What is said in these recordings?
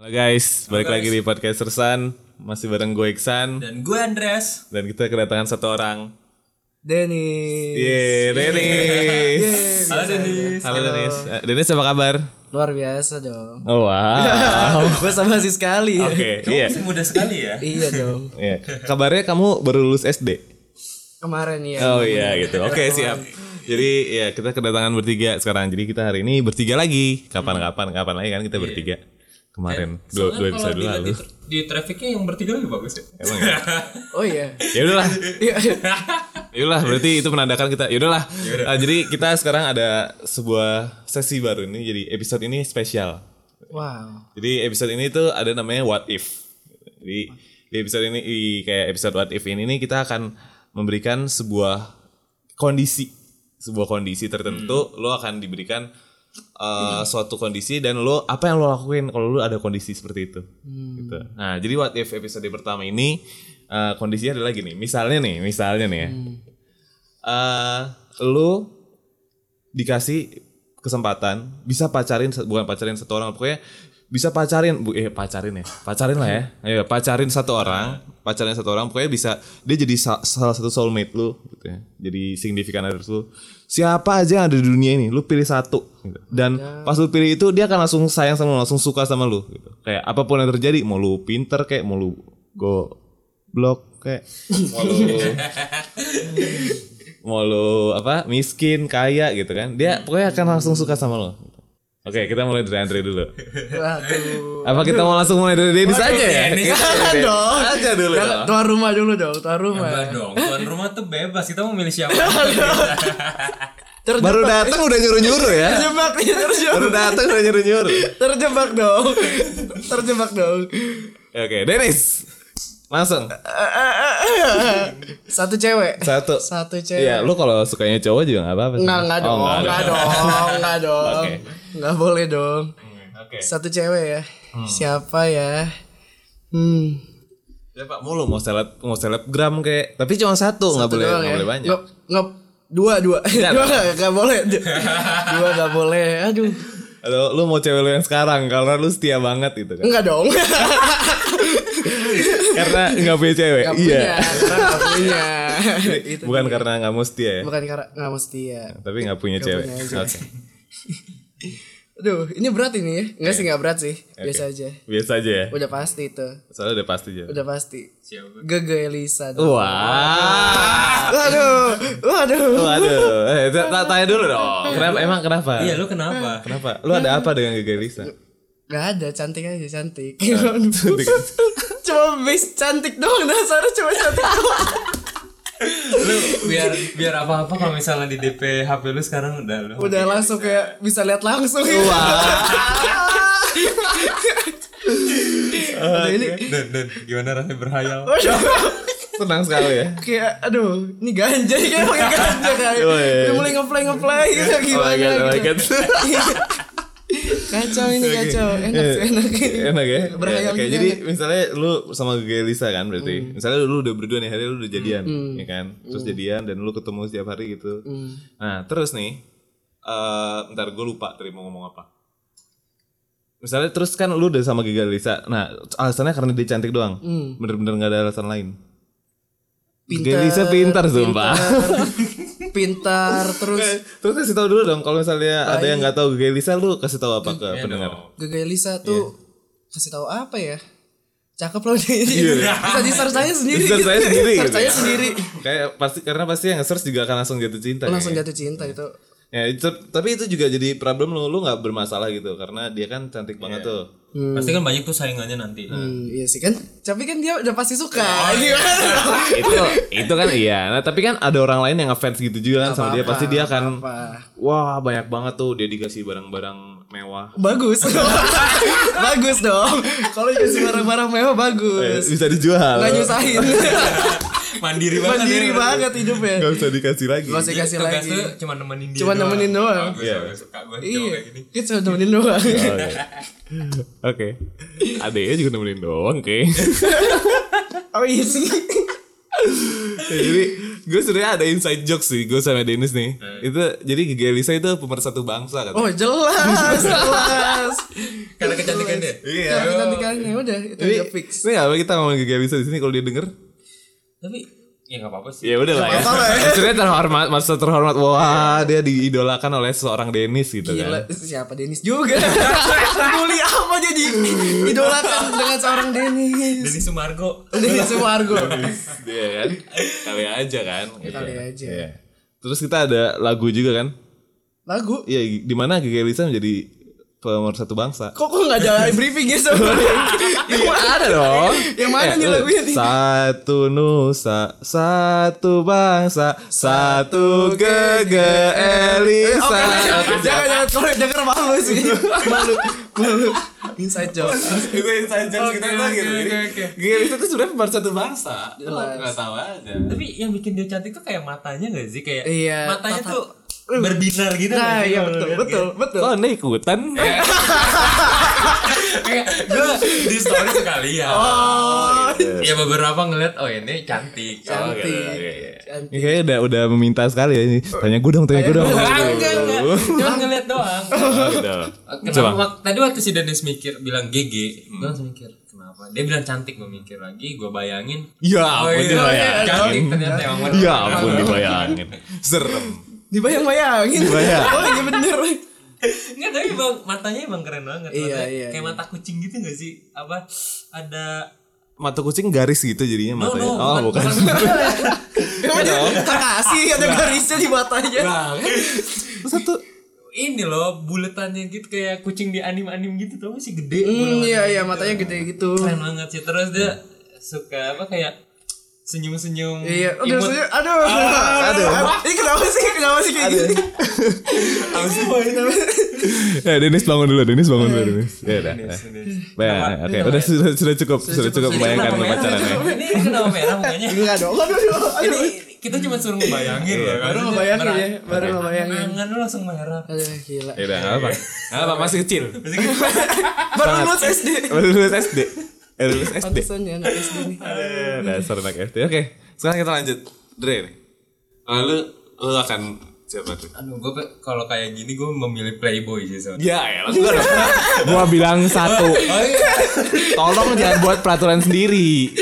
Halo guys, balik lagi di podcast Sersan. Masih bareng gue Iksan. Dan gue Andreas. Dan kita kedatangan satu orang. Denny Yeay, Denis. Halo Denis. Halo Denis. Eh, Denis apa kabar? luar biasa dong. Oh wow. Gue sama masih sekali. Oke, iya. Masih muda sekali ya. iya dong. Iya. Kabarnya kamu baru lulus SD? kemarin ya Oh iya gitu, oke siap. Jadi ya kita kedatangan bertiga sekarang. Jadi kita hari ini bertiga lagi. Kapan-kapan, kapan lagi kan kita bertiga Kemarin, dua, dua episode Kalau lalu. di, di trafficnya yang bertiga lebih bagus ya. Emang ya? oh iya. Ya udahlah, Iya. Yaudah berarti itu menandakan kita Yaudahlah uh, Jadi kita sekarang ada sebuah sesi baru ini Jadi episode ini spesial. Wow. Jadi episode ini tuh ada namanya What If. Jadi di episode ini di kayak episode What If ini nih kita akan memberikan sebuah kondisi. Sebuah kondisi tertentu Lo akan diberikan uh, suatu kondisi dan lo apa yang lo lakuin kalau lo ada kondisi seperti itu? Gitu. Nah jadi What If episode pertama ini uh, kondisinya adalah gini. Misalnya nih misalnya nih ya. Eh lu dikasih kesempatan bisa pacarin bukan pacarin satu orang pokoknya bisa pacarin bu eh pacarin ya? Pacarin lah ya. Ayo pacarin satu orang pacarin satu orang pokoknya bisa dia jadi sa- salah satu soulmate lu gitu ya. Jadi signifikan others lu. Siapa aja yang ada di dunia ini lu pilih satu gitu. dan pas lu pilih itu dia akan langsung sayang sama lu langsung suka sama lu gitu. Kayak apa pun yang terjadi mau lu pinter kayak mau lu go blok kayak mau lu mau lu apa miskin kaya gitu kan. Dia pokoknya akan langsung suka sama lo oke kita mulai dari Andre dulu waduh apa kita mau langsung mulai dari Dennis aja ya Dennis. Kita dong. aja dulu dong. tuan rumah dulu dong tuan rumah Enggak dong. Tuan rumah tuh bebas. Kita mau milih siapa. terjebak baru datang udah nyuruh nyuruh ya terjebak nih terjebak baru datang udah nyuruh nyuruh terjebak dong terjebak dong oke Dennis langsung satu cewek satu satu cewek Iya, lu kalau sukanya cowok juga gak apa-apa sih. Enggak, enggak Oh, dong, enggak dong, enggak dong. Oke. Enggak boleh dong. Oke. Satu cewek ya. Siapa ya? Hmm. Siapa mau lu mau seleb mau selebgram kayak tapi cuma satu nggak boleh nggak ya. boleh banyak. Nggak, nggak, dua, dua. dua enggak, enggak boleh. Dua enggak boleh. Aduh. Atau lu mau cewek lu yang sekarang karena lu setia banget gitu kan. Enggak dong. karena nggak punya cewek. Enggak iya. punya, karena enggak punya. Bukan karena nggak mau setia ya. bukan karena enggak mesti ya. Tapi nggak punya cewek. punya aja. Oke. Aduh, ini berat ini ya. Enggak sih enggak berat sih. Biasa aja. Biasa aja ya. Udah pasti itu. Soalnya udah pasti aja. Udah pasti. Siapa? Gege Elisa. dong. Wah. Waduh. Waduh. Waduh. Eh, tanya dulu dong. Kenapa? Emang kenapa? Iya, lu kenapa? Kenapa? Lu ada apa dengan Gaga Lisa? Gak ada, cantik aja, cantik. Cantik. cuma base cantik doang, dasarnya cuma cantik doang. Lu biar biar apa-apa kalau misalnya di DP HP lu sekarang udah lu. Udah langsung kayak bisa lihat langsung. Wah. ini Dan dan gimana rasanya berhayal? Senang sekali ya. kayak aduh, ini ganja kayak pakai ganja kayak. Oh, iya. Udah mulai ngeplay ngeplay gitu Oh my gimana oh my gitu. god. Kacau ini kacau, enak sih enak. Enak ya? Berhayal juga jadi enak. misalnya lu sama Gaga Lisa kan berarti. Misalnya lu udah berdua nih, hari lu udah jadian, ya kan? Terus jadian dan lu ketemu setiap hari gitu. Nah, terus nih eh ntar gue lupa tadi mau ngomong apa. Misalnya terus kan lu udah sama Gaga Lisa. Nah, alasannya karena dia cantik doang. Bener-bener gak ada alasan lain. Gaga Lisa pintar sumpah. Pintar terus terus kasih tahu dulu dong kalau misalnya ada yang nggak tahu Gaga Lisa lu kasih tahu apa ke pendengar. Gege Elisa tuh kasih tahu apa ya? Cakep loh dia. Iya. Bisa di search aja sendiri. Di search aja sendiri Search gitu aja ya. sendiri. Kayak pasti karena pasti yang nge-search juga akan langsung jatuh cinta. Langsung kayaknya. jatuh cinta itu. Ya, itu, tapi itu juga jadi problem lu, lu nggak bermasalah gitu karena dia kan cantik banget tuh. Pasti kan banyak tuh saingannya nanti. Hmm, iya sih kan. Tapi kan dia udah pasti suka. Oh, iya. Gimana? itu itu kan iya. Nah, tapi kan ada orang lain yang ngefans gitu juga kan sama dia pasti dia akan Apa? wah banyak banget tuh dia dikasih barang-barang mewah. Bagus. bagus dong. Kalau dikasih barang-barang mewah Eh, bagus. bisa dijual. Nggak nyusahin. Mandiri banget. Mandiri ya. banget hidupnya. Gak usah dikasih lagi. Gak usah kasih Tugas lagi. cuma nemenin dia. Cuma nemenin doang. Iya. Suka gue Iya. kayak gini. Kita cuma nemenin doang. Oke. Oke. Adeknya juga nemenin doang, oke. Oh iya sih. Jadi gue sebenarnya ada inside joke sih gue sama Dennis nih. Itu jadi Gigi Elisa itu pemersatu bangsa kan. Oh jelas, jelas. Karena kecantikan dia. Iya. Tapi cantikannya udah itu Jadi udah fix. Ini apa kita ngomong Gigi Elisa di sini kalau dia denger? Tapi ya nggak apa-apa sih. Ya udah lah ya. Maksudnya terhormat, maksud terhormat. Wah, dia diidolakan oleh seorang Dennis gitu Gila, kan. siapa Denis juga? Peduli apa jadi idolakan dengan seorang Denis? Dari Sumargo. Denis Sumargo. Dia kan. Kali aja kan. Kali Iya. aja. Iya. Terus kita ada lagu juga kan. Lagu. Iya, di mana Gigi Elisa menjadi pemersatu bangsa. Kok kok nggak jalan briefing ya sebenarnya? Iya ada dong. Yang mana nih Eh, lagunya nih? Satu nusa, satu bangsa, satu gege Elisa. Oke, jangan jangan kalau jangan malu sih. Malu, malu. Inside joke. Itu inside jokes kita oke, gitu. oke, oke. Gigi Elisa tuh sebenarnya pemersatu bangsa. Jelas. Enggak tahu aja. Tapi yang bikin dia cantik tuh kayak matanya gak sih? Kayak Iya, matanya mata- tuh berbinar gitu Nah, iya betul, betul, kayak- betul. Oh, anda ikutan? Gue di story sekali ya. Oh, Ya beberapa ngeliat oh ini cantik. cantik. Ini kayaknya udah udah meminta sekali ya ini. Tanya gue dong, tanya gue dong. Enggak, enggak. Cuma ngeliat doang. Oh, gitu. Kenapa Coba. wak- tadi waktu si Dennis mikir bilang GG, gue langsung mikir kenapa? Dia bilang cantik, gue mikir lagi, gue bayangin. Ya Oh ampun iya, dibayangin. cantik ternyata emang. Ya ampun dibayangin. Serem. Dibayang-bayangin. Dibayang. Oh iya bener. Enggak, tapi bang, matanya emang keren banget. Iya, Matanya iya, Kayak iya. mata kucing gitu gak sih? Apa ada Mata kucing garis gitu jadinya No, matanya. no, oh, bukan. Emang dia kasih ada garisnya di matanya. Nah, kan satu ini loh buletannya gitu kayak kucing di anim-anim gitu tau gak sih gede bola iya iya gitu. matanya gede gitu. keren banget sih terus dia suka apa kayak senyum-senyum Iya, aduh, imut. saya, aduh, aduh, ini kenapa sih, kenapa sih kayak gini? Eh Dennis bangun dulu, Dennis bangun dulu, Dennis. Ya udah. Bah, oke, udah sudah, sudah cukup, sudah cukup membayangkan Kenapa merah? pacarannya. ini kenapa merah mukanya Enggak dong, aduh, aduh, ini aduh. kita cuma suruh ngebayangin loh Baru ngebayangin ya, baru ngebayangin. Tangan lu langsung merah Aduh, gila. Ya udah, enggak apa. Enggak apa, masih kecil. Baru lulus SD. Baru lulus SD. Eh, lulus SD. Pantesan ya anak SD nih. Eh, Dasar anak SD. Oke, sekarang kita lanjut. Dre. Lalu lu akan siapa tuh? aduh gue kalau kayak gini gue memilih playboy sih soalnya Ya, ya gua dong. Gua bilang satu. Tolong jangan buat peraturan sendiri.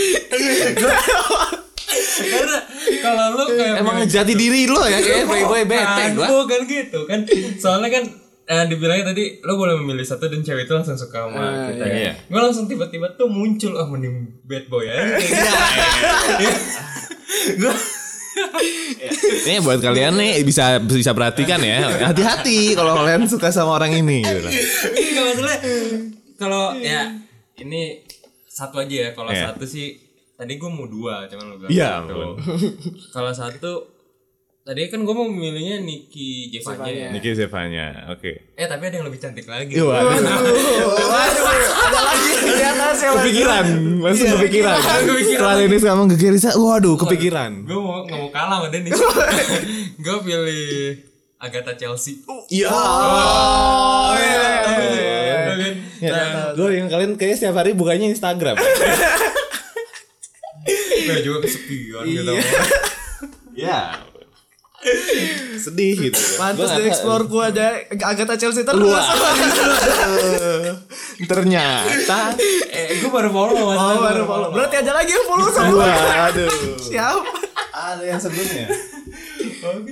karena kalau lu kayak Emang jati diri lo ya kayak playboy bete gua. bukan gitu kan soalnya kan eh, dibilangnya tadi lo boleh memilih satu dan cewek itu langsung suka sama kita iya. ya. Gue langsung tiba-tiba tuh muncul oh mending bad boy aja. Gue Ini buat kalian nih bisa bisa perhatikan ya. Hati-hati kalau kalian suka sama orang ini gitu. Enggak maksudnya kalau ya ini satu aja ya kalau Iya. satu sih tadi gue mau dua cuman lo bilang Ya ampun. kalau satu tadi kan gue mau memilihnya Niki Jevanya ya. Niki Zevanya. Oke. Eh tapi ada yang lebih cantik lagi. Iya, waduh. Waduh, ada lagi di atasnya lagi. kepikiran, masih kepikiran. kepikiran. Setelah ini ngomong ke Gerisa, waduh kepikiran. gue mau nggak mau kalah sama Dennis gue pilih Agatha Chelsea Iya. oh iya Ya, gue yang kalian kayaknya setiap hari bukanya Instagram. gue juga kesepian gitu ya. Sedih gitu. Pantes di explore gua ada Agatha Chelsea terus. Ternyata eh gue baru follow mas Oh, baru follow. Berarti ada lagi yang follow sama gua. Waduh. Siapa? Ada yang sebelumnya.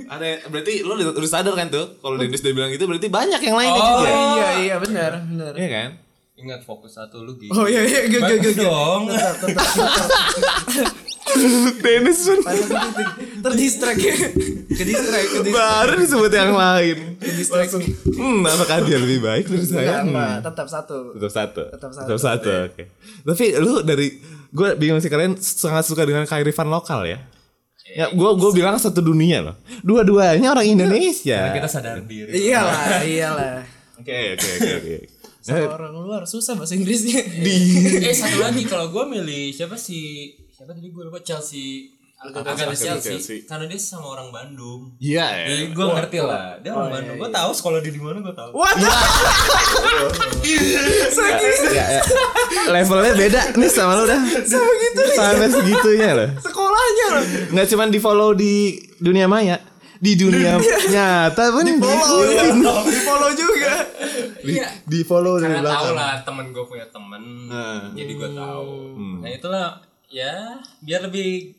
Ada yang, berarti lu udah, udah sadar kan tuh kalau Dennis udah bilang gitu berarti banyak yang lain Oh. juga. Iya, iya benar, benar. Iya kan? ingat fokus satu lu gitu Oh iya iya gue gue gue dong Dennis pun terdistract ya. Ke distract, ke distract. baru disebut yang lain. Hmm, apakah dia lebih baik dari saya? Enggak, Hmm. tetap satu. Tetap satu. Tetap satu. Tetap satu. Oke. Tapi lu dari gue bingung sih kalian sangat suka dengan kearifan lokal ya. Ya, gue gue bilang satu dunia loh. Dua-duanya orang Indonesia. kita sadar diri Iyalah, iyalah. Oke oke oke orang luar susah bahasa Inggrisnya. eh satu lagi kalau gue milih siapa sih siapa tadi gue lupa Chelsea Agatha Chelsea, Chelsea. karena dia sama orang Bandung Iya ya. Jadi gue ngerti lah, dia orang Bandung. Gue tahu sekolah dia di mana gue tahu. What? Ya, ya. Levelnya beda nih sama lu dah. Sama gitu nih. Sampai segitunya loh. Sekolah salahnya loh? nggak cuma di follow di dunia maya di dunia nyata pun di Follow ya. Di follow juga. Iya. di follow dari Karena tahu belakang lah temen gue punya temen, Nah. jadi gue tahu. Hmm. Nah itulah ya biar lebih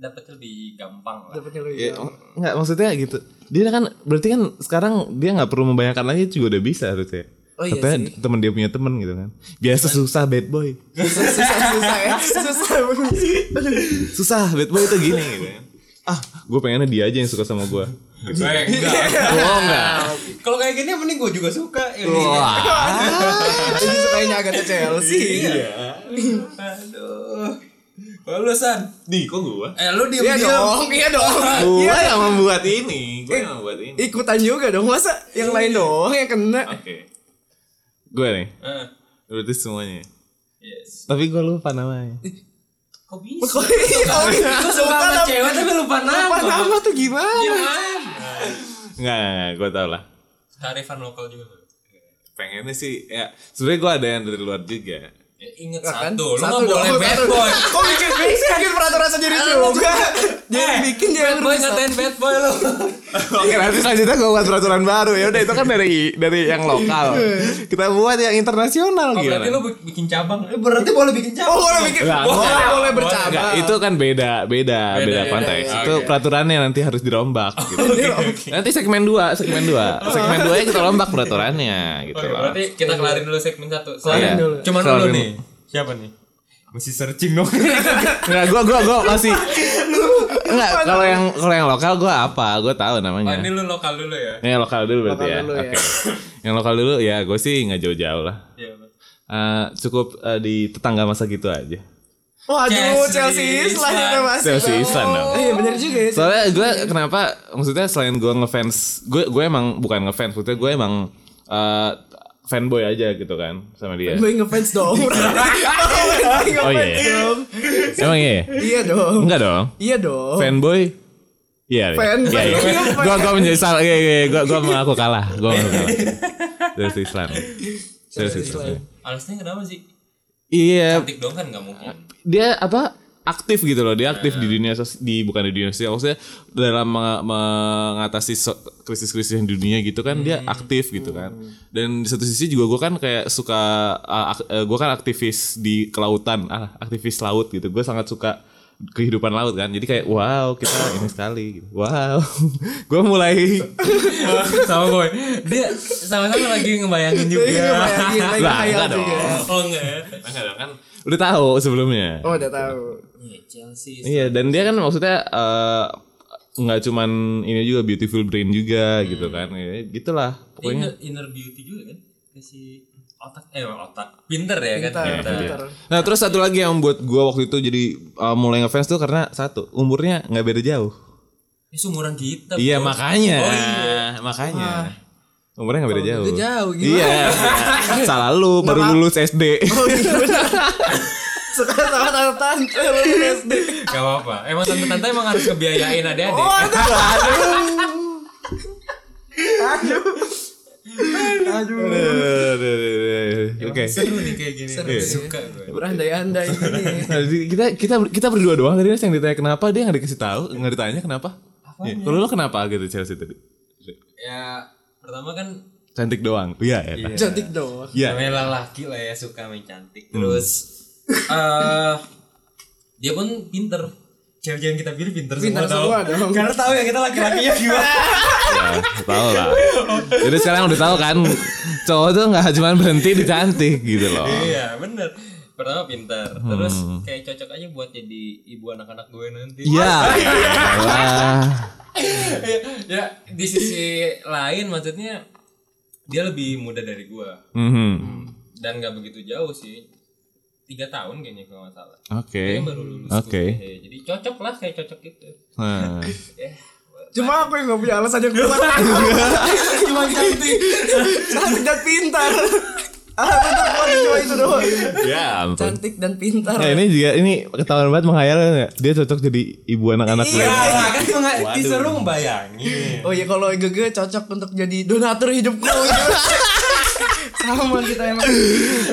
dapat lebih gampang lah. Dapatnya lu Ya, ya. nggak maksudnya gitu. Dia kan berarti kan sekarang dia nggak perlu membayangkan lagi juga udah bisa harusnya. Oh iya Katanya temen dia punya temen gitu kan. Biasa susah bad boy. Susah susah susah ya. Susah susah. Bad boy itu gini gitu. kan ah gue pengennya dia aja yang suka sama gue Baik, enggak. oh enggak Kalau kayak gini mending gue juga suka. Ya, Jadi sukanya agak Chelsea. Aduh. Oh, lu San. di kok gue Eh lu diem Iya dong, iya dong. gue Iya. yang membuat ini gue yang membuat ini Ikutan juga dong. Masa yang lain doang yang kena? oke gue nih Eh, berarti semuanya Yes. tapi gue lupa namanya Kok bisa? Kok iya? Lu suka sama cewek tapi lupa nama. Apa nama tuh gimana? Gimana? nggak nggak, nggak gue tau lah Kearifan lokal juga. tuh. pengennya sih ya sebenarnya gue ada yang dari luar juga Ya, inget Nah, kan? satu, lu Satu nggak boleh bad boy. Kok bikin bikin peraturan sendiri juga? Jadi bikin Bad jangan boy rusak. ngatain bad boy lu. Oke nanti selanjutnya gue buat peraturan baru ya udah itu kan dari dari yang lokal kita buat yang internasional Oh, gimana? berarti lu bi- bikin cabang. Eh, berarti boleh bikin cabang. Oh boleh bikin, boleh boleh Enggak, bercabang. itu kan beda beda beda, konteks itu peraturannya nanti harus dirombak gitu. nanti segmen 2 segmen 2 segmen 2 nya kita rombak peraturannya gitu loh berarti kita kelarin dulu segmen satu. Iya. dulu. Cuman Kelarin dulu dulu. nih. Siapa nih? Masih searching dong. Enggak, gua gua gua masih Enggak, kalau yang kalau yang lokal gua apa? Gua tahu Oh, namanya. ini lu lokal dulu ya. Yang lokal dulu berarti Lokal ya. dulu ya. Oke. yang lokal dulu ya gue sih nggak jauh-jauh lah. Iya. Eh, cukup eh, di tetangga masa gitu aja. Waduh, Chelsea Chelsea itu masih. Chelsea dong. Eh, Iya benar juga ya. Soalnya gue kenapa maksudnya selain gue ngefans, gue gue emang bukan ngefans, maksudnya gue emang eh, fanboy aja gitu kan sama dia. Gue ngefans dong. Oh iya. Emang iya? Iya dong. Enggak dong. Iya dong. Fanboy? Iya. iya. Fanboy. Iya. iya. Gue gue menjadi salah. Iya iya. Gue gue mengaku kalah. Gue mengaku kalah. Dari Islam. Dari Islam. Alasannya kenapa sih? Iya. Cantik dong kan nggak mungkin. Dia apa? Aktif gitu loh dia aktif di dunia sos- di bukan di dunia sosial maksudnya dalam meng- mengatasi so- krisis-krisis yang di dunia gitu kan dia aktif gitu kan dan di satu sisi juga gue kan kayak suka gue kan aktivis di kelautan ah aktivis laut gitu gue sangat suka kehidupan laut kan jadi kayak wow kita ini sekali gitu. wow gue mulai sama boy. Dia sama-sama lagi ngebayangin juga. Iya, bayangin lagi enggak dong. juga. Oh enggak? Enggak dong, kan udah tahu sebelumnya Oh, udah tahu. Iya, Chelsea. Iya dan dia kan maksudnya eh, nggak cuman ini juga beautiful brain juga gitu kan. Ya, gitulah pokoknya. Inner, inner beauty juga kan? Kasih otak eh otak. Pinter ya Pintar, kan pintar. nah terus satu lagi yang buat gua waktu itu jadi eh, mulai ngefans tuh karena satu umurnya nggak beda jauh. Ini seumuran kita iya bro. makanya. Oh, iya. makanya. Umurnya nggak beda jauh. jauh gimana? iya. Salah lu baru lulus SD Oh iya Sekarang sama tante tante lu SD. Gak apa-apa emang tante-tante emang harus ngebiayain adik-adik Oh, aduh. Aduh. Aduh. oke seru nih kayak gini Seru nih. suka gue Berandai-andai ini. Nah, jadi kita kita kita berdua doang tadi yang ditanya kenapa dia nggak dikasih tahu nggak ditanya kenapa Iya. kalau lu kenapa gitu Chelsea tadi ya pertama kan cantik doang iya ya Cantik dong. iya namanya laki lah ya suka main cantik terus eh dia pun pinter. Cewek yang kita pilih pinter, Pinter semua, semua tau. dong. karena tahu ya kita laki-lakinya gimana. Ya tahu lah. Jadi sekarang udah tahu kan cowok tuh nggak cuma berhenti di cantik gitu loh. Iya bener. Pertama pinter terus kayak cocok aja buat jadi ibu anak-anak gue nanti. Iya. Ya di sisi lain maksudnya dia lebih muda dari gue. Mhm. dan nggak begitu jauh sih tiga tahun kayaknya kalau nggak salah oke dia baru lulus oke kuliah. jadi cocok lah kayak cocok gitu nah ya Cuma aku yang gak punya alasan yang kuat. cuma cantik Cantik dan pintar. Terkuat cuma itu doang. ya ampun Cantik dan pintar. Nah ini juga ini ketahuan banget menghayal nggak? Dia cocok jadi ibu anak-anak gue. Iya, kan cuma disuruh membayangin. Oh iya kalau Gege cocok untuk jadi donatur hidupku. Sama kita emang.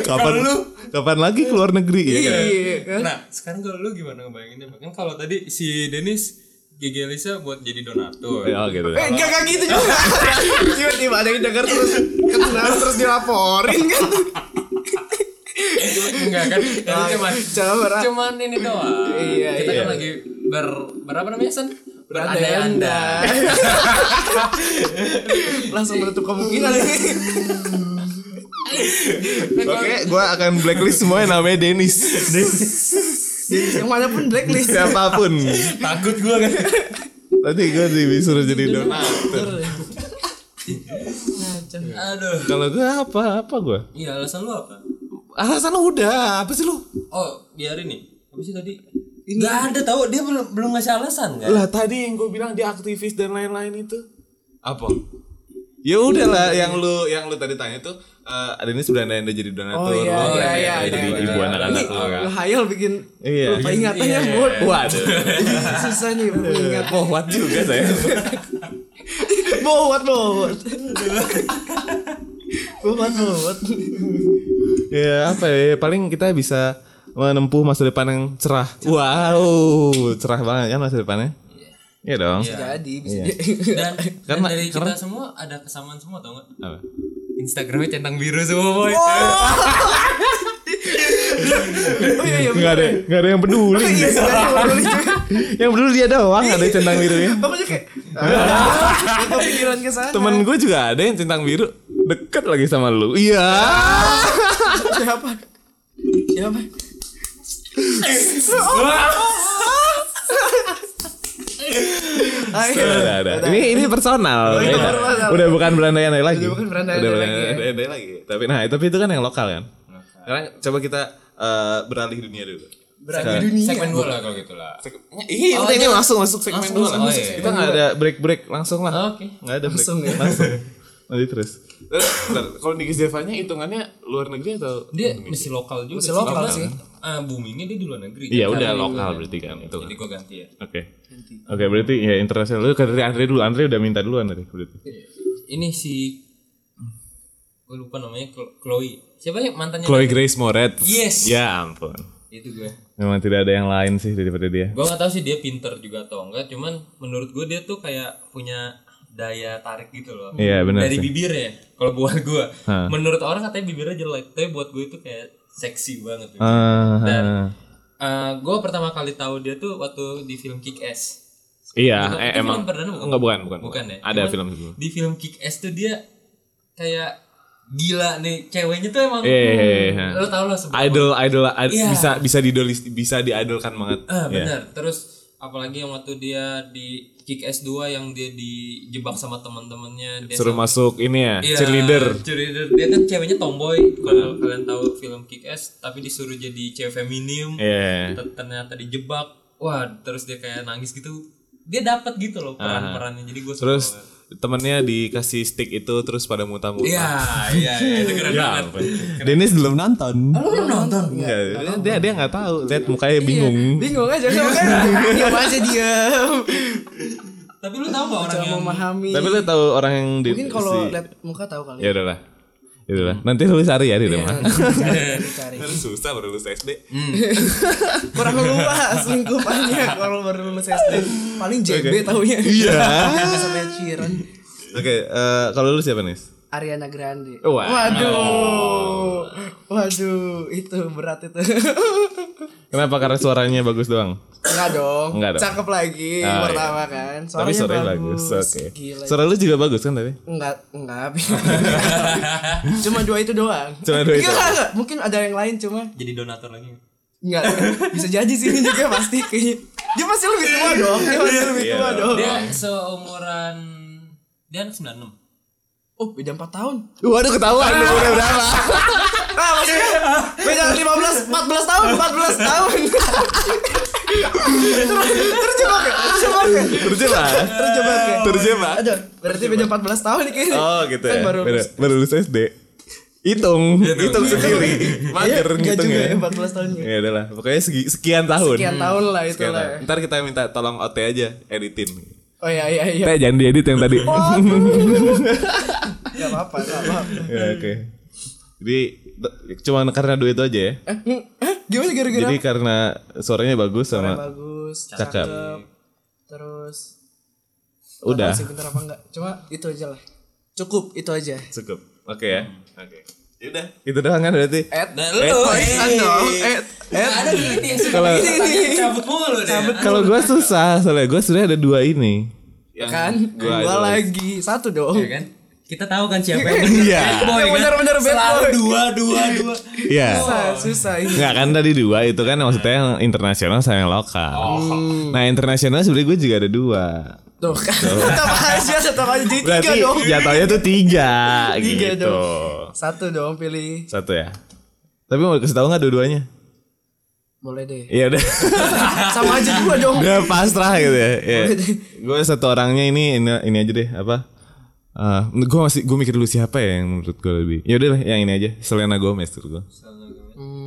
Kapan lu? Kapan lagi keluar negeri ya? kan? Iya kan. Nah, sekarang kalau lu gimana ngebayanginnya? Kan kalau tadi si Denis Gigi Elisa buat jadi donatur. Ya gitu. Eh enggak kayak gitu juga. Tiba-tiba ada yang denger terus kenal terus dilaporin kan. Enggak kan? Itu cuman Coba cuman ini doang. Iya, Kita iya. kan lagi ber berapa namanya San? berandai-andai. Langsung menutup kemungkinan ini. Oke, gua akan blacklist semua yang namanya Dennis. Jadi yang mana pun blacklist. Siapa pun. Takut gua kan. Nanti gua disuruh jadi donatur. Aduh. Kalau gua apa? Apa gua? Iya, alasan lu apa? Alasan udah, apa sih lu? Oh, biar ini. Apa sih tadi? Enggak ada tahu dia belum belum ngasih alasan kan? Lah tadi yang gue bilang dia aktivis dan lain-lain itu. Apa? Ya udahlah yang lu yang lu tadi tanya tuh eh ada ini sebenarnya anda jadi donatur Oh iya lo iya kayak iya. jadi iya, ibu iya. anak-anak lo kan. Ngehayal bikin Iya. lupa ingatannya Iya. buat. Waduh. Susah nih mengingat. Bowat juga saya. Bowat bowat. Bowat bowat. ya apa ya paling kita bisa menempuh masa depan yang cerah. Wow, cerah banget kan masa depannya. Iya dong. Jadi bisa Iya. jadi. Dan, dan Karena- dari karena- kita semua ada kesamaan semua tau gak? Apa? Instagramnya centang biru semua boy. Oh iya iya. Enggak ada, enggak ada yang peduli. Iya peduli juga. yang peduli dia doang ada centang biru ya. Aku juga kayak. Kepikiran ke sana. Temen gue juga ada yang centang biru deket lagi sama lu. Iya. Siapa? Siapa? Ayo. Udah, udah. Ini ini personal. ini Beda. personal. Udah bukan berandai-andai lagi. Udah bukan berandai-andai Udah lagi ya. berandai-andai lagi. Tapi nah, tapi itu kan yang lokal kan. Sekarang coba kita eh, beralih dunia dulu. Berarti dunia. Segmen dua lah kalau gitu lah. Iya, udah ini langsung masuk segmen masuk. lah. Oh, iya. Kita nggak ada break-break langsung lah. Oke. Nggak ada break. Langsung ya. Langsung. Nanti terus. Kalau Niki Zevanya hitungannya luar negeri atau? Dia masih lokal juga Masih lokal Karena, sih. ah, boomingnya dia di luar negeri. Iya kan? udah lokal berarti kan itu. Jadi gua ganti ya. Oke. Oke berarti ya internasional lu kan dari Andre dulu. Andre udah minta duluan tadi berarti. Ini si gue lupa namanya Chlo- Chloe. Siapa ya mantannya? Chloe Grace Moretz. Yes. Ya ampun. Itu gue. Memang tidak ada yang lain sih daripada dia. Gue gak tahu sih dia pinter juga atau enggak. Cuman menurut gue dia tuh kayak punya daya tarik gitu loh. Iya benar Dari sih. bibir ya. Kalau buat gue, Hah. menurut orang katanya bibirnya jelek. Tapi buat gue itu kayak seksi banget. gitu. Ah, Dan ah. gue pertama kali tahu dia tuh waktu di film Kick Ass. iya, Bukan- eh, emang film perdana bukan? enggak bukan, bukan. Bukan ya? Ada Cuman film sebelum. Di film Kick Ass tuh dia kayak gila nih ceweknya tuh emang Iya, iya, iya, iya. lo tau lah seberapa Idol, idol, idol Iya. bisa bisa didolis, bisa diidolkan banget. Ah Iya. benar. Terus apalagi yang waktu dia di Kick Ass 2 yang dia dijebak sama teman-temannya dia Suruh sama- masuk ini ya, Iya, cheerleader. cheerleader. Dia kan ceweknya tomboy. Kalau kalian tahu film Kick Ass tapi disuruh jadi cewek feminim. Iya. Ter- Ternyata dijebak. Wah, terus dia kayak nangis gitu. Dia dapat gitu loh peran-perannya. Jadi gue Ah. Terus temennya dikasih stick itu terus pada muta-muta. Iya, iya, iya, itu keren Ya banget. Dennis belum nonton. Lu belum nonton? Iya, dia dia nggak tahu, lihat mukanya bingung. Bingung aja kan. Diam aja diam. Tapi lu tahu gak orang yang memahami. Tapi lu tahu orang yang di Mungkin kalau si- lihat muka tahu kali. ya udahlah. Ya udahlah. Nanti lu cari ya di rumah. Cari. Susah baru lulus SD. Kurang luas lingkupannya kalau baru lulus SD. Paling JB taunya. Iya. Sampai ciran. Oke, eh, kalau lu siapa nih? Ariana Grande. Wah. Waduh. Waduh, itu berat itu. Kenapa? Karena suaranya bagus doang. Enggak dong. Enggak dong. Cakep lagi Ah, pertama kan. Tapi Suaranya suaranya bagus. Oke. Gila. Suara lu juga bagus kan tapi? Enggak, enggak. cuma dua itu doang. Cuma dua itu. Enggak, enggak. Mungkin ada yang lain cuma jadi donatur lagi. enggak. Bisa jadi sih ini juga pasti kayaknya. Dia pasti lebih tua dong. Dia pasti lebih Iya tua dong. dong. Dia seumuran dia 96. Oh, beda 4 tahun. Waduh ketahuan lu udah berapa? Ah, maksudnya beda 15 14 tahun, 14 tahun. Terjebak ya? Terjebak ya? Terjebak. Terjebak ya? Terjebak. Aduh, berarti beda 14 tahun nih kayaknya. Oh gitu Kan ya. baru Baru, baru lulus SD. Hitung, hitung sendiri. Mager Enggak ngitung juga ya. ya 14 tahunnya. Ya udahlah, pokoknya segi- sekian tahun. Sekian tahun lah itu lah. tahun. Ntar kita minta tolong OT aja editin. Oh iya iya iya. Teh jangan diedit yang tadi. Enggak apa-apa, enggak apa-apa. ya oke. Jadi cuma karena duit itu aja ya. Eh, hmm, eh, gimana gara-gara Jadi karena suaranya bagus sama bagus, Cakep. cakep. Terus udah masih pintar apa enggak? Cuma itu aja lah. Cukup itu aja. cukup. Oke ya. Oke. Yaudah, itu doang kan berarti. Lu dong. Ada Kalau- cabut mulu deh. Kalau gue susah, soalnya gue sebenarnya ada dua ini. Yang kan gua dua idolize. lagi satu dong Ya kan? Kita tahu kan siapa yang Iya. bad boy kan? bener-bener bad Selalu boy. dua, dua, dua. Iya. susah susah ini Enggak kan tadi dua itu kan maksudnya yang internasional sama yang lokal. Nah internasional sebenarnya gue juga ada dua. tuh kan tetap aja tetap aja jadi tiga Berarti dong jatuhnya tuh tiga, Tiga gitu. dong. Satu dong pilih Satu ya. Tapi mau kasih tahu nggak dua-duanya? boleh deh Iya udah. sama aja dua dong udah pasrah gitu ya. Iya. Deh. Gue satu orangnya ini ini, ini aja deh apa? Eh, gue masih gue mikir dulu siapa ya yang menurut gue lebih. Ya udah lah, yang ini aja. Selena Gomez tuh gue.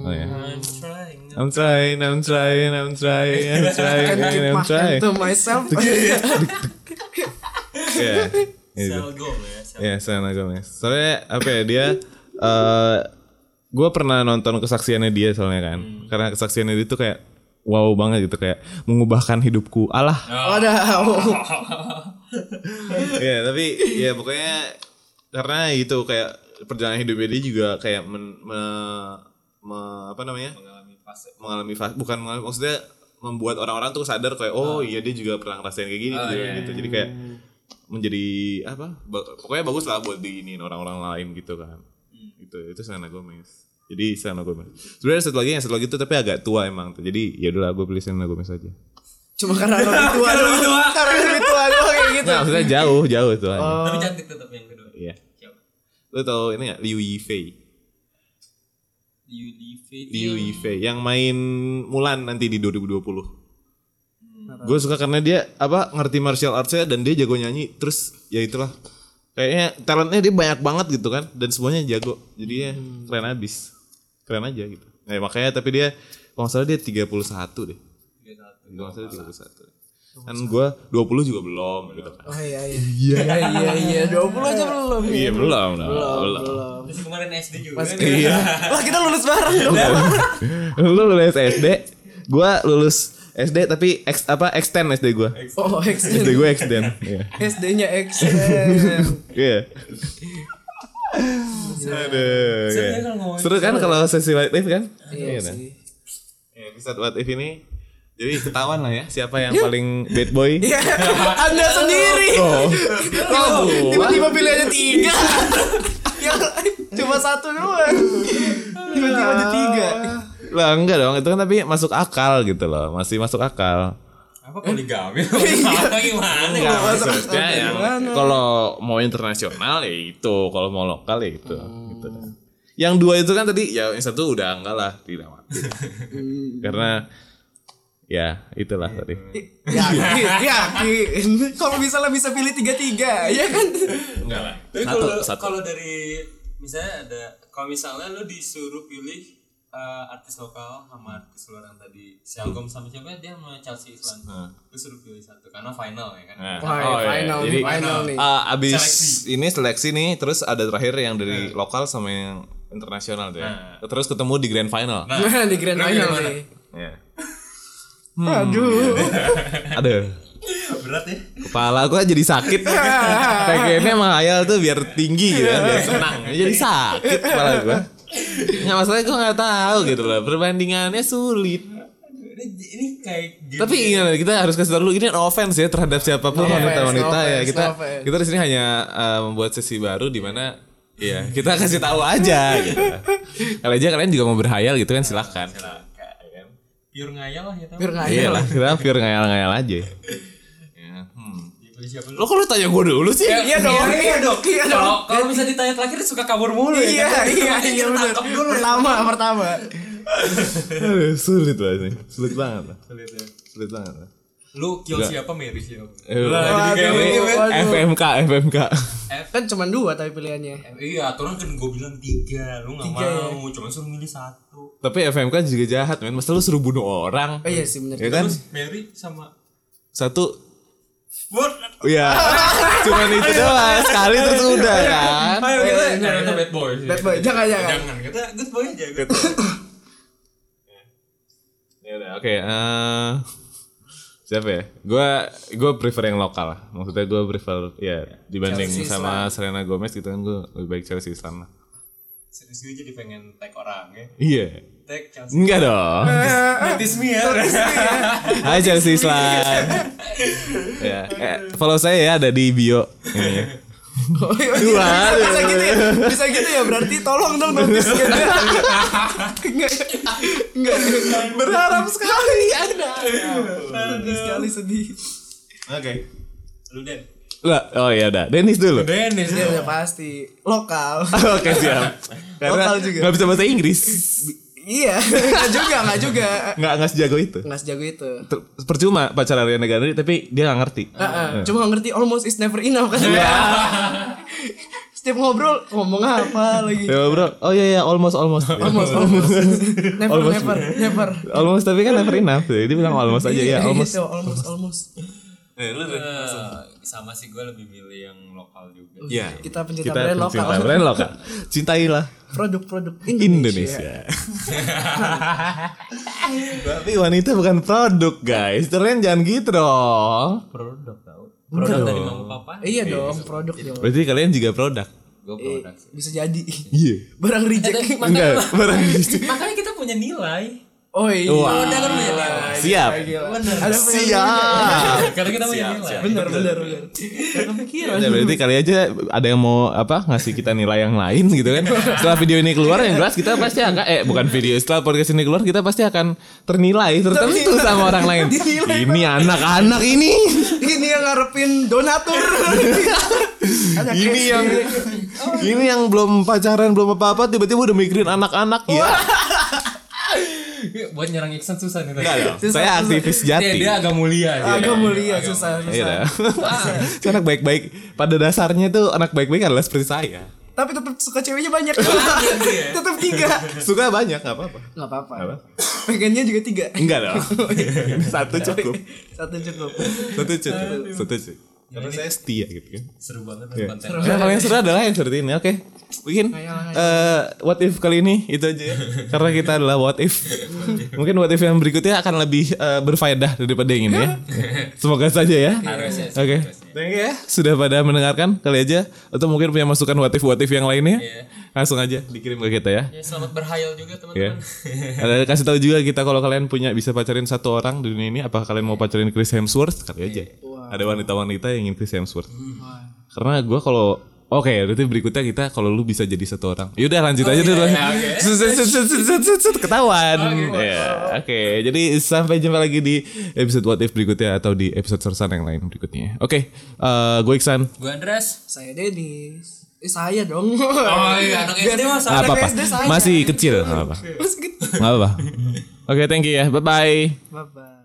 Oh ya. I'm trying. I'm trying, I'm trying, I'm trying, I'm trying, Can keep I'm trying. to myself Iya. Itu. Sel Gomez. Iya, Selena Gomez. Soalnya apa ya dia eh gue pernah nonton kesaksiannya dia soalnya kan. Karena kesaksiannya dia tuh kayak wow banget gitu kayak mengubahkan hidupku. Alah. Waduh Iya, tapi ya pokoknya karena itu kayak perjalanan hidupnya dia juga kayak men, me- me- apa namanya? Mengalami fase. mengalami fase bukan mengalami maksudnya membuat orang-orang tuh sadar kayak oh iya dia juga pernah ngerasain kayak gini juga gitu. Jadi kayak menjadi apa? ba- pokoknya bagus lah buat diinin orang-orang lain gitu kan. Itu itu Selena Gomez. Jadi Selena Gomez. Sebenarnya satu lagi yang satu lagi itu tapi agak tua emang. Jadi ya udah gue pilih Selena Gomez aja. Cuma karena lebih tua doang Karena lebih tua doang kayak gitu Nah, maksudnya jauh, jauh tuh. Tapi cantik tetap yang kedua. Iya. Siapa? Lu tau ini gak? Liu Yifei. Liu Yifei. Liu Yifei yang main Mulan nanti di 2020. Gue suka karena dia apa ngerti martial artsnya dan dia jago nyanyi. Terus ya itulah. Kayaknya talentnya dia banyak banget gitu kan. Dan semuanya jago. Jadi ya keren abis. Keren aja gitu. Nah, makanya tapi dia kalau nggak salah dia 31 deh. kalau nggak salah 31 kan gue 20 juga belum gitu kan. Oh iya iya. Iya. Iya iya 20 aja belum. Iya belum. Belum belum. Belum. Terus kemarin SD juga. Mas kan? iya. Lah kita lulus bareng. Dong lu lulus SD gue lulus SD tapi X, apa extend SD gue Oh SD extend gue extend iya SD-nya extend Iya. Aduh. Seru iya. ya kan kalau sesi live live kan? Iya kan? sih Ya, episode what if ini jadi ketahuan lah ya siapa yang paling bad boy. Iya Anda sendiri Oh. Oh, tiba-tiba pilih aja tiga yang cuma satu doang tiba-tiba ada tiga Lah enggak dong, itu kan tapi masuk akal gitu loh, masih masuk akal. Apa poligami? Apa gimana? Enggak, masuk maksudnya yang gimana? kalau mau internasional ya itu, kalau mau lokal ya itu. Gitu. Yang dua itu kan tadi ya yang satu udah enggak lah tidak mati. Karena ya itulah tadi. yakin yakin kalau misalnya bisa pilih tiga tiga ya kan Enggak lah. Tapi Satu, kalau satu. kalau dari misalnya ada kalau misalnya lu disuruh pilih eh, artis lokal sama artis luar yang tadi Selgom sama siapa dia sama Chelsea Islan. Lu suruh pilih satu karena final ya kan. Nah, Wah, oh, iya. final nih, Jadi final nih. ah, abis Seleksi. ini seleksi nih, terus ada terakhir yang dari lokal sama yang internasional tuh ya. Terus ketemu di grand final. nah di grand final nih Ya. aduh Aduh, Berat ya. kepala gua jadi sakit. Pengennya emang ayal tuh biar tinggi gitu kan, biar senang. Jadi sakit kepala gua. Nggak masalahnya gua nggak tahu gitu loh. Perbandingannya sulit. Ini, ini kayak Tapi ingat kita harus kasih tahu dulu ini no offense ya terhadap siapa pun wanita-wanita no ya. offense, Kita no offense. kita di sini hanya uh, membuat sesi baru di mana ya kita kasih tahu aja gitu. Kalau aja kalian juga mau berhayal gitu kan silahkan. pure ngayal lah ya biar nggak Iya lah, kita pure ngayal-ngayal aja. Ya, siapa lu? Lo kalau tanya gue dulu sih? iya dong iya dong iya dong Kalau kalau bisa ditanya terakhir suka kabur mulu ya. iya kan? iya iya Tangkap dulu. pertama pertama Aduh, sulit banget nih. Sulit banget lah. Sulit ya. Sulit banget lah. Lu kill siapa Mary siapa? Eh, kayak. FMK, FMK. kan cuma dua tapi pilihannya Iya, aturan kan gue bilang tiga, lu nggak Tiga, ya? mau, cuma suruh milih satu. Tapi FMK juga jahat men. Masa lu suruh bunuh orang? oh iya sih bener Ya kan? Terus Mary sama Satu Iya. Cuman itu doang sekali terus udah kan. Ayo kita nyari bad boy. sih. Bad boy, jangan jangan. Jangan kita good boy aja. Good boy. Ya udah, oke. eh, siapa ya? Gua gua prefer yang lokal lah. Maksudnya gua prefer ya dibanding sama Serena Gomez gitu kan gua lebih baik Chelsea Islam lah. Gue jadi pengen tag orang ya. Iya. Tag Chelsea. Enggak dong. Notice me ya. Hai Chelsea Islam. ya, eh, follow saya ya ada di bio ini. Oh, iya, iya. Dua. Bisa, bisa gitu ya. Bisa gitu ya. Berarti tolong dong notis gitu. Enggak. Enggak. Berharap sekali ada. Sedih sekali sedih. Oke. Lu Den. Lah, oh ya udah. Dennis dulu. Dennis Ya udah pasti. Lokal. Oke siap. Karena Lokal juga. nggak bisa bahasa Inggris. Iya. Enggak juga, enggak juga. Nggak nggak sejago itu. Enggak sejago itu. Ter- Percuma pacar Ariana Grande tapi dia nggak ngerti. Heeh. Cuma ngerti almost is never enough kan. Setiap ngobrol ngomong apa lagi. Ya bro, oh iya iya almost almost. Almost, almost. Never, Almost. never, never. almost tapi kan never enough. Dia bilang almost aja ya, almost. Gitu, almost, almost. Eh, sama sih gue lebih milih yang lokal juga. Iya. Kita pencinta Kita brand pencinta lokal. brand lokal. Cintailah Produk-produk Indonesia. Indonesia. Tapi wanita bukan produk, guys. Kalian jangan gitu dong. Produk tau. Produk dari mama papa. Iya dong, produk dong. Berarti kalian juga produk. Gue produk sih. Bisa jadi. Iya. Barang reject. Enggak, barang Makanya kita punya nilai. Oh iya. Wah. Produk kan punya nilai. Siap. Gila. Ada Siap. Karena kita punya nilai. Bener, bener, bener. Kepikiran. Ya, berarti kali aja ada yang mau apa ngasih kita nilai yang lain gitu kan. Setelah video ini keluar yang jelas kita pasti akan eh bukan video setelah podcast ini keluar kita pasti akan ternilai tertentu sama orang lain. Ini anak-anak ini. Ini yang ngarepin donatur. Ini yang ini. ini yang belum pacaran belum apa-apa tiba-tiba udah mikirin anak-anak ya. Buat nyerang Iksan susah nih. Enggak dong. Susah, Saya susah. aktivis Dia, jati. dia agak mulia. dia. Agak mulia susah, Iya. susah. Saya anak baik-baik. Pada dasarnya tuh anak baik-baik adalah seperti saya. Tapi tetap suka ceweknya banyak. dia. tetap tiga. Suka banyak nggak apa-apa. Gak apa-apa. Pengennya juga tiga. Enggak dong. Satu cukup. Satu cukup. Satu cukup. Satu cukup. Karena saya setia gitu kan. Seru banget Iya. konten. Nah, kalau yang seru adalah yang seperti ini. Oke. Mungkin eh, what if kali ini itu aja ya. Karena kita adalah what if. Mungkin what if yang berikutnya akan lebih eh, berfaedah daripada yang ini ya. Semoga saja ya. Oke. Thank you ya sudah pada mendengarkan kali aja atau mungkin punya masukan what if what if yang lainnya. Iya. Langsung aja dikirim ke kita ya. Ya, selamat berhayal juga Ya. teman-teman. Ada kasih tahu juga kita kalau kalian punya bisa pacarin satu orang di dunia ini apa kalian mau pacarin Chris Hemsworth kali aja. Ada wanita-wanita yang ingin Chris Hemsworth. Karena gue kalau Oke, berarti berikutnya kita kalau lu bisa jadi satu orang. Yaudah lanjut aja dulu. Set, set, set, set, set, set, Ketahuan. Ya, oke. Jadi sampai jumpa lagi di episode What If berikutnya atau di episode sersan yang lain berikutnya. Oke, eh, gue Iksan. Gue Andres. Saya Denis. Eh saya dong. Oh iya, anak SD masa. Apa-apa. SD saya. Masih kecil, apa-apa. Gitu. Nggak apa-apa. Oke, thank you ya. Bye-bye. Bye bye.